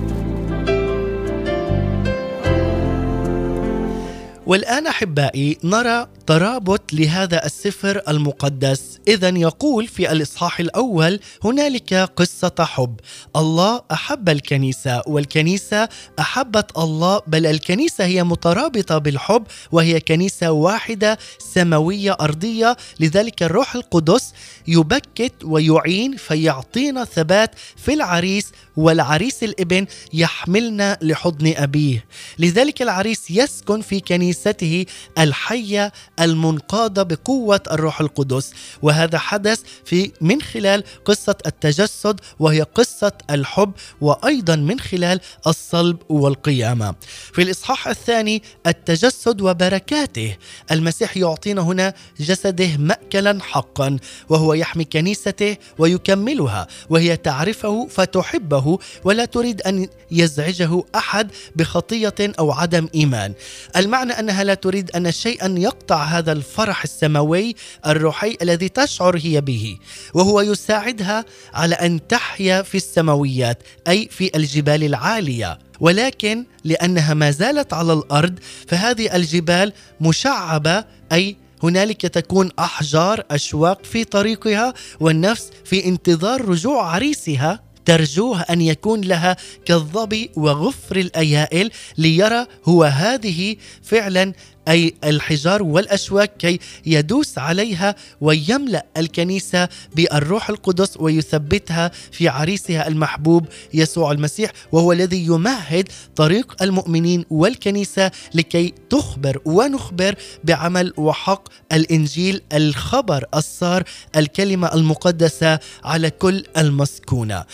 والآن أحبائي نرى ترابط لهذا السفر المقدس. إذا يقول في الإصحاح الأول هنالك قصة حب. الله أحب الكنيسة والكنيسة أحبت الله بل الكنيسة هي مترابطة بالحب وهي كنيسة واحدة سماوية أرضية. لذلك الروح القدس يبكت ويعين فيعطينا ثبات في العريس والعريس الإبن يحملنا لحضن أبيه. لذلك العريس يسكن في كنيسته الحية المنقادة بقوة الروح القدس. وهذا حدث في من خلال قصة التجسد وهي قصة الحب وأيضا من خلال الصلب والقيامة. في الإصحاح الثاني التجسد وبركاته. المسيح يعطينا هنا جسده مأكلا حقا وهو يحمي كنيسته ويكملها وهي تعرفه فتحبه ولا تريد أن يزعجه أحد بخطية أو عدم إيمان. المعنى أنها لا تريد أن شيئا يقطع هذا الفرح السماوي الروحي الذي تشعر هي به وهو يساعدها على أن تحيا في السماويات أي في الجبال العالية. ولكن لأنها ما زالت على الأرض فهذه الجبال مشعبة أي هنالك تكون أحجار أشواق في طريقها والنفس في انتظار رجوع عريسها. ترجوه أن يكون لها كالظبي وغفر الأيائل ليرى هو هذه فعلا أي الحجار والأشواك كي يدوس عليها ويملأ الكنيسة بالروح القدس ويثبتها في عريسها المحبوب يسوع المسيح وهو الذي يمهد طريق المؤمنين والكنيسة لكي تخبر ونخبر بعمل وحق الإنجيل الخبر الصار الكلمة المقدسة على كل المسكونة.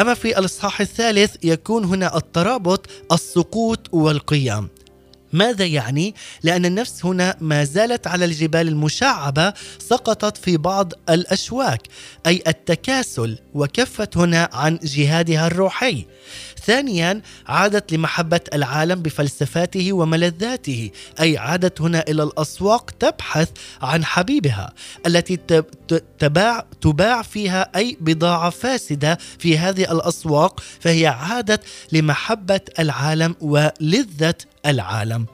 أما في الإصحاح الثالث يكون هنا الترابط السقوط والقيام. ماذا يعني؟ لأن النفس هنا ما زالت على الجبال المشعبة سقطت في بعض الأشواك أي التكاسل وكفت هنا عن جهادها الروحي. ثانيا عادت لمحبة العالم بفلسفاته وملذاته أي عادت هنا إلى الأسواق تبحث عن حبيبها التي تباع, تباع فيها أي بضاعة فاسدة في هذه الأسواق فهي عادت لمحبة العالم ولذة العالم.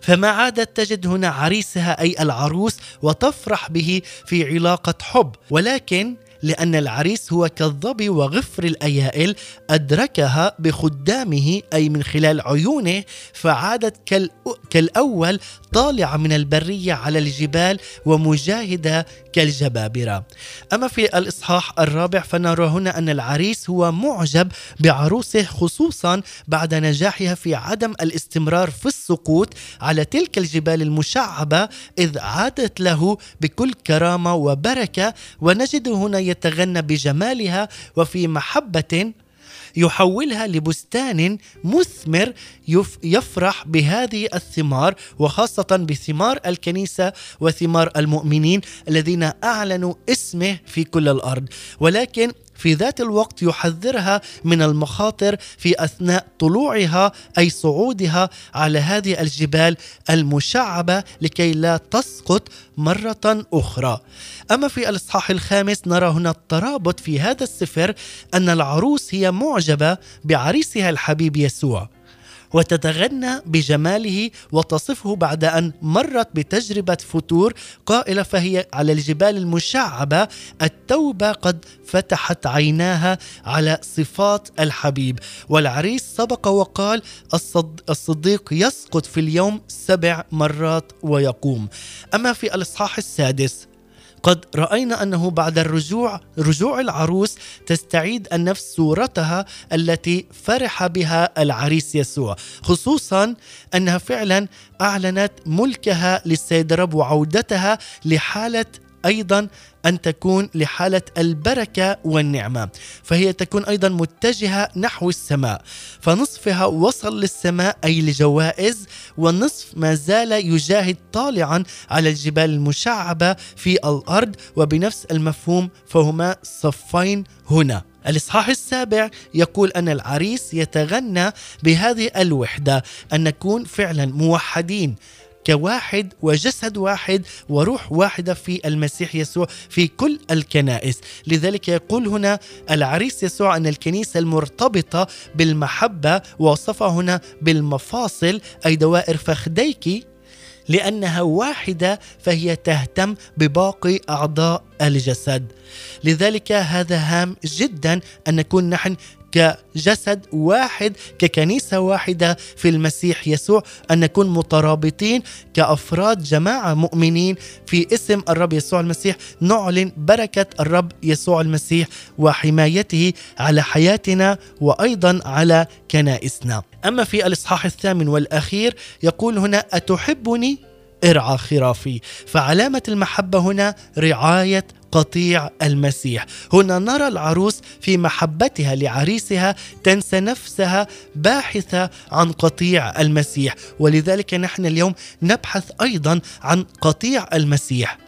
فما عادت تجد هنا عريسها أي العروس وتفرح به في علاقة حب ولكن لأن العريس هو كالظبي وغفر الأيائل أدركها بخدامه أي من خلال عيونه فعادت كالأول طالعة من البرية على الجبال ومجاهدة كالجبابرة. أما في الإصحاح الرابع فنرى هنا أن العريس هو معجب بعروسه خصوصا بعد نجاحها في عدم الاستمرار في السقوط على تلك الجبال المشعبة إذ عادت له بكل كرامة وبركة. ونجد هنا يتغنى بجمالها وفي محبة يحولها لبستان مثمر يفرح بهذه الثمار وخاصة بثمار الكنيسة وثمار المؤمنين الذين أعلنوا اسمه في كل الأرض. ولكن في ذات الوقت يحذرها من المخاطر في أثناء طلوعها أي صعودها على هذه الجبال المشعبة لكي لا تسقط مرة أخرى. أما في الإصحاح الخامس نرى هنا الترابط في هذا السفر أن العروس هي معجبة بعريسها الحبيب يسوع. وتتغنى بجماله وتصفه بعد أن مرت بتجربة فتور. قائلة فهي على الجبال المشعبة التوبة قد فتحت عيناها على صفات الحبيب. والعريس سبق وقال الصديق يسقط في اليوم سبع مرات ويقوم. أما في الإصحاح السادس قد رأينا أنه بعد الرجوع رجوع العروس تستعيد النفس صورتها التي فرح بها العريس يسوع خصوصا أنها فعلا أعلنت ملكها للسيد رب وعودتها لحالة أيضا أن تكون لحالة البركة والنعمة فهي تكون أيضا متجهة نحو السماء فنصفها وصل للسماء أي لجوائز والنصف ما زال يجاهد طالعا على الجبال المشعبة في الأرض وبنفس المفهوم فهما صفين هنا. الإصحاح السابع يقول أن العريس يتغنى بهذه الوحدة أن نكون فعلا موحدين. كواحد وجسد واحد وروح واحدة في المسيح يسوع في كل الكنائس. لذلك يقول هنا العريس يسوع أن الكنيسة المرتبطة بالمحبة وصفها هنا بالمفاصل أي دوائر فخديك لأنها واحدة فهي تهتم بباقي أعضاء الجسد. لذلك هذا هام جدا أن نكون نحن كجسد واحد ككنيسة واحدة في المسيح يسوع أن نكون مترابطين كأفراد جماعة مؤمنين في اسم الرب يسوع المسيح نعلن بركة الرب يسوع المسيح وحمايته على حياتنا وأيضا على كنائسنا. أما في الإصحاح الثامن والأخير يقول هنا أتحبني؟ ارعى خرافي. فعلامة المحبة هنا رعاية قطيع المسيح. هنا نرى العروس في محبتها لعريسها تنسى نفسها باحثة عن قطيع المسيح. ولذلك نحن اليوم نبحث أيضا عن قطيع المسيح.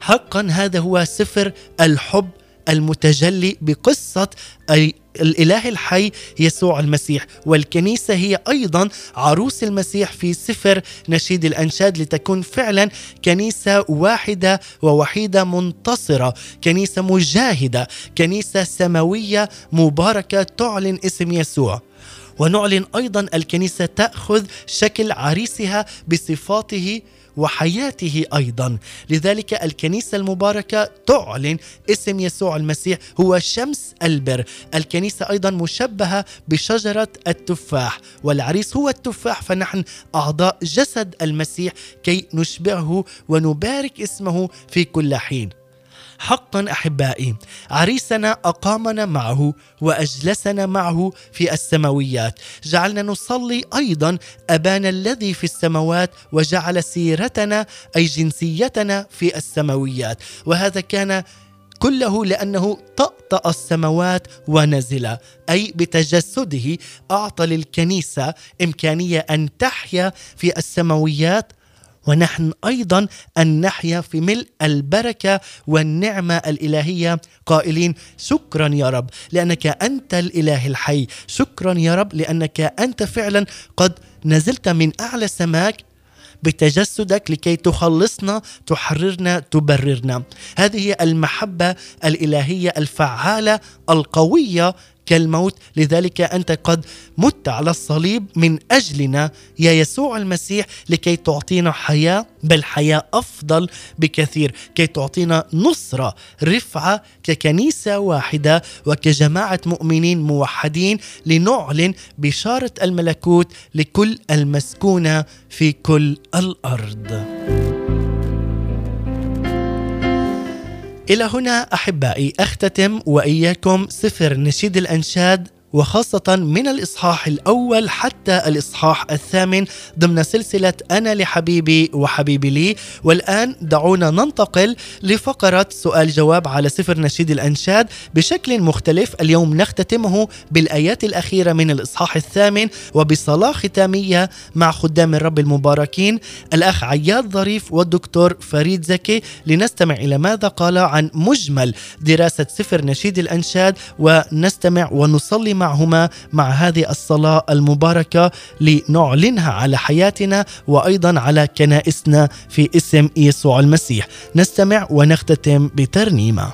حقا هذا هو سفر الحب المتجلي بقصة أي الإله الحي يسوع المسيح. والكنيسة هي أيضا عروس المسيح في سفر نشيد الأنشاد لتكون فعلا كنيسة واحدة ووحيدة منتصرة كنيسة مجاهدة كنيسة سماوية مباركة تعلن اسم يسوع. ونعلن أيضا الكنيسة تأخذ شكل عريسها بصفاته وحياته أيضا. لذلك الكنيسة المباركة تعلن اسم يسوع المسيح هو شمس البر. الكنيسة أيضا مشبهة بشجرة التفاح والعريس هو التفاح فنحن أعضاء جسد المسيح كي نشبعه ونبارك اسمه في كل حين. حقا أحبائي عريسنا أقامنا معه وأجلسنا معه في السماويات. جعلنا نصلي أيضا ابانا الذي في السماوات وجعل سيرتنا أي جنسيتنا في السماويات. وهذا كان كله لأنه طأطأ السماوات ونزل أي بتجسده أعطى للكنيسة إمكانية أن تحيا في السماويات ونحن أيضا ان نحيا في ملء البركة والنعمة الإلهية. قائلين شكرا يا رب لأنك أنت الإله الحي. شكرا يا رب لأنك أنت فعلا قد نزلت من أعلى سماك بتجسدك لكي تخلصنا تحررنا تبررنا. هذه المحبة الإلهية الفعالة القوية كالموت لذلك أنت قد مت على الصليب من أجلنا يا يسوع المسيح لكي تعطينا حياة بل حياة أفضل بكثير كي تعطينا نصرة رفعة ككنيسة واحدة وكجماعة مؤمنين موحدين لنعلن بشارة الملكوت لكل المسكونة في كل الأرض. إلى هنا أحبائي أختتم وإياكم سفر نشيد الأنشاد وخاصة من الإصحاح الأول حتى الإصحاح الثامن ضمن سلسلة أنا لحبيبي وحبيبي لي. والآن دعونا ننتقل لفقرة سؤال جواب على سفر نشيد الأنشاد بشكل مختلف. اليوم نختتمه بالآيات الأخيرة من الإصحاح الثامن وبصلاة ختامية مع خدام الرب المباركين. الأخ عياد ظريف والدكتور فريد زكي. لنستمع إلى ماذا قال عن مجمل دراسة سفر نشيد الأنشاد. ونستمع ونصلي معهما مع هذه الصلاة المباركة لنعلنها على حياتنا وأيضا على كنائسنا في اسم يسوع المسيح. نستمع ونختتم بترنيمة.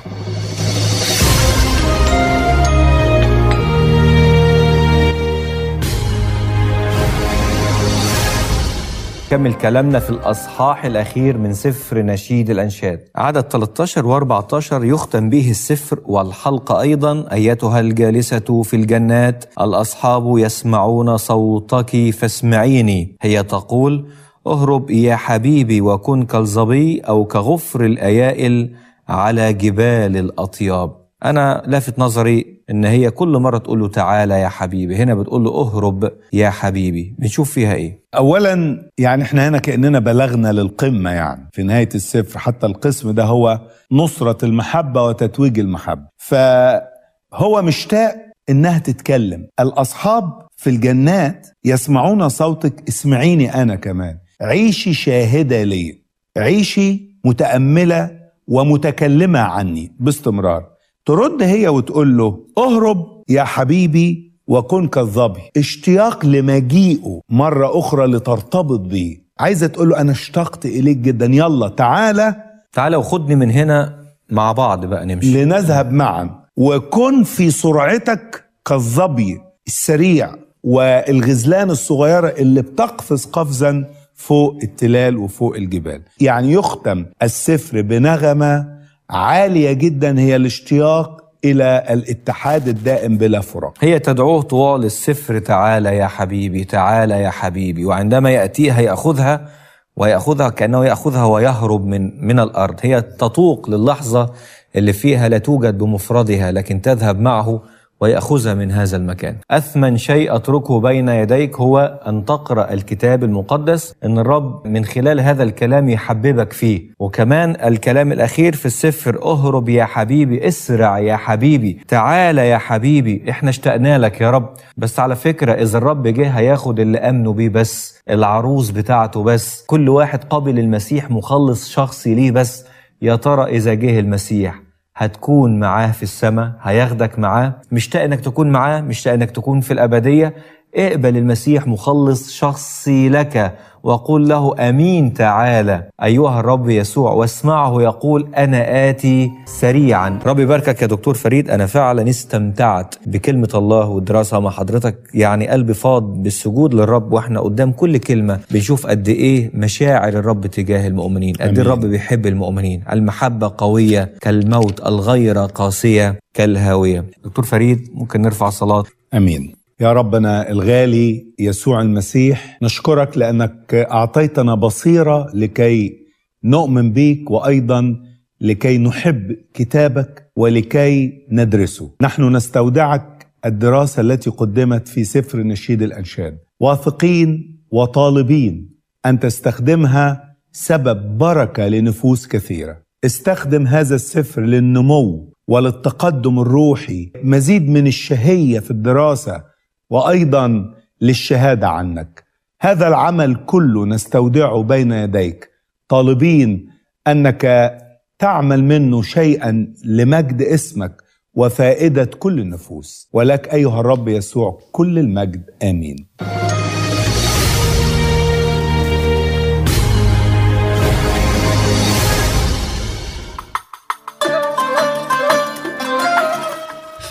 كمل كلامنا في الأصحاح الأخير من سفر نشيد الأنشاد. عدد 13 و14 يختم به السفر والحلقة أيضا. أيتها الجالسة في الجنات الأصحاب يسمعون صوتك فاسمعيني. هي تقول اهرب يا حبيبي وكن كالظبي أو كغفر الأيائل على جبال الأطياب. أنا لافت نظري إن هي كل مرة تقول له تعالى يا حبيبي هنا بتقول له اهرب يا حبيبي. بنشوف فيها إيه؟ اولا يعني إحنا هنا كأننا بلغنا للقمة يعني. في نهاية السفر حتى القسم ده هو نصرة المحبة وتتويج المحبة. فهو مشتاق إنها تتكلم. الأصحاب في الجنات يسمعون صوتك اسمعيني أنا كمان. عيشي شاهدة لي. عيشي متأملة ومتكلمة عني باستمرار. ترد هي وتقول له اهرب يا حبيبي وكن كالظبي. اشتياق لمجيئه مرة أخرى لترتبط بيه. عايزة تقول له أنا اشتقت إليك جدا. يلا تعالى. تعالى وخدني من هنا مع بعض بقى نمشي. لنذهب معا. وكن في سرعتك كالظبي السريع والغزلان الصغيرة اللي بتقفز قفزا فوق التلال وفوق الجبال. يعني يختم السفر بنغمة عالية جدا هي الاشتياق إلى الاتحاد الدائم بلا فراق هي تدعوه طوال السفر تعالى يا حبيبي تعالى يا حبيبي. وعندما يأتيها يأخذها ويأخذها كأنه يأخذها ويهرب من من الأرض. هي تطوق للحظة اللي فيها لا توجد بمفردها لكن تذهب معه ويأخذها من هذا المكان. أثمن شيء أتركه بين يديك هو أن تقرأ الكتاب المقدس أن الرب من خلال هذا الكلام يحببك فيه. وكمان الكلام الأخير في السفر أهرب يا حبيبي اسرع يا حبيبي تعال يا حبيبي إحنا اشتقنا لك يا رب. بس على فكرة إذا الرب جه هياخد اللي أمنوا بيه بس العروس بتاعته بس كل واحد قابل المسيح مخلص شخصي ليه بس. يا ترى إذا جه المسيح هتكون معاه في السماء هياخدك معاه. مشتاق إنك تكون معاه مشتاق إنك تكون في الأبدية. اقبل المسيح مخلص شخصي لك. وقل له أمين تعالى. أيها الرب يسوع واسمعه يقول أنا آتي سريعا. رب يباركك يا دكتور فريد. أنا فعلا استمتعت بكلمة الله والدراسة مع حضرتك. يعني قلبي فاض بالسجود للرب وإحنا قدام كل كلمة بنشوف قد إيه مشاعر الرب تجاه المؤمنين قد. إيه الرب بيحب المؤمنين. المحبة قوية كالموت الغير قاسية كالهاوية. دكتور فريد ممكن نرفع صلاة. آمين. يا ربنا الغالي يسوع المسيح نشكرك لأنك أعطيتنا بصيرة لكي نؤمن بيك وأيضا لكي نحب كتابك ولكي ندرسه. نحن نستودعك الدراسة التي قدمت في سفر نشيد الأنشاد. واثقين وطالبين أن تستخدمها سبب بركة لنفوس كثيرة. استخدم هذا السفر للنمو وللتقدم الروحي. مزيد من الشهية في الدراسة وأيضا للشهادة عنك. هذا العمل كله نستودعه بين يديك. طالبين أنك تعمل منه شيئا لمجد اسمك وفائدة كل النفوس. ولك أيها الرب يسوع كل المجد. آمين.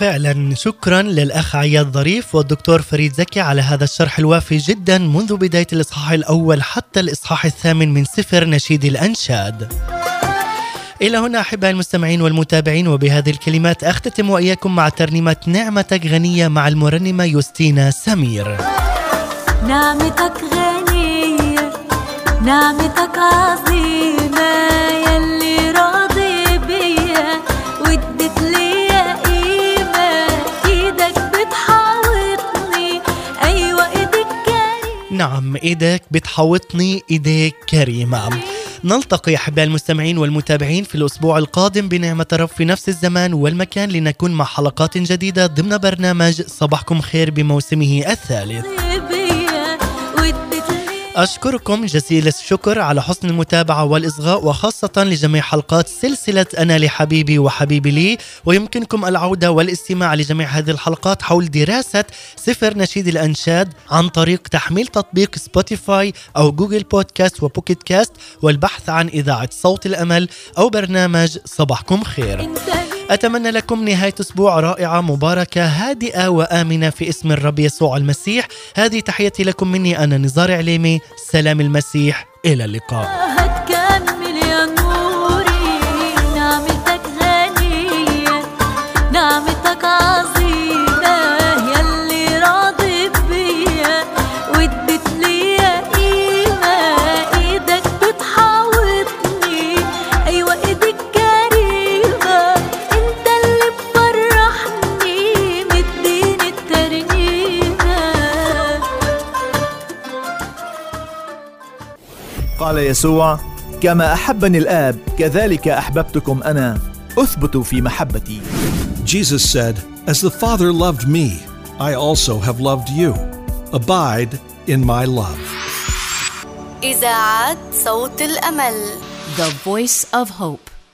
فعلا شكرا للأخ عياد ظريف والدكتور فريد زكي على هذا الشرح الوافي جدا منذ بداية الإصحاح الأول حتى الإصحاح الثامن من سفر نشيد الأنشاد. إلى هنا أحبائي المستمعين والمتابعين وبهذه الكلمات أختتم وإياكم مع ترنيمة نعمتك غنية مع المرنمة يوستينا سمير. نعمتك غنية نعمتك عظيمة. نعم إيدك بتحوطني إيديك كريمة. نلتقي أحبائي المستمعين والمتابعين في الأسبوع القادم بنعمة الرب في نفس الزمان والمكان لنكون مع حلقات جديدة ضمن برنامج صباحكم خير بموسمه الثالث. ليا أشكركم جزيل الشكر على حسن المتابعة والإصغاء وخاصة لجميع حلقات سلسلة أنا لحبيبي وحبيبي لي. ويمكنكم العودة والاستماع لجميع هذه الحلقات حول دراسة سفر نشيد الأنشاد عن طريق تحميل تطبيق Spotify أو Google Podcast و Pocket Cast والبحث عن إذاعة صوت الأمل أو برنامج صباحكم خير. أتمنى لكم نهاية أسبوع رائعة مباركة هادئة وآمنة في اسم الرب يسوع المسيح. هذه تحياتي لكم مني أنا نزار عليمي. سلام المسيح. إلى اللقاء. قال يسوع كما احبني الاب كذلك احببتكم أنا اثبتوا في محبتي Jesus said, As the Father loved me, I also have loved you. Abide in my love. إذاعة صوت الأمل The Voice of Hope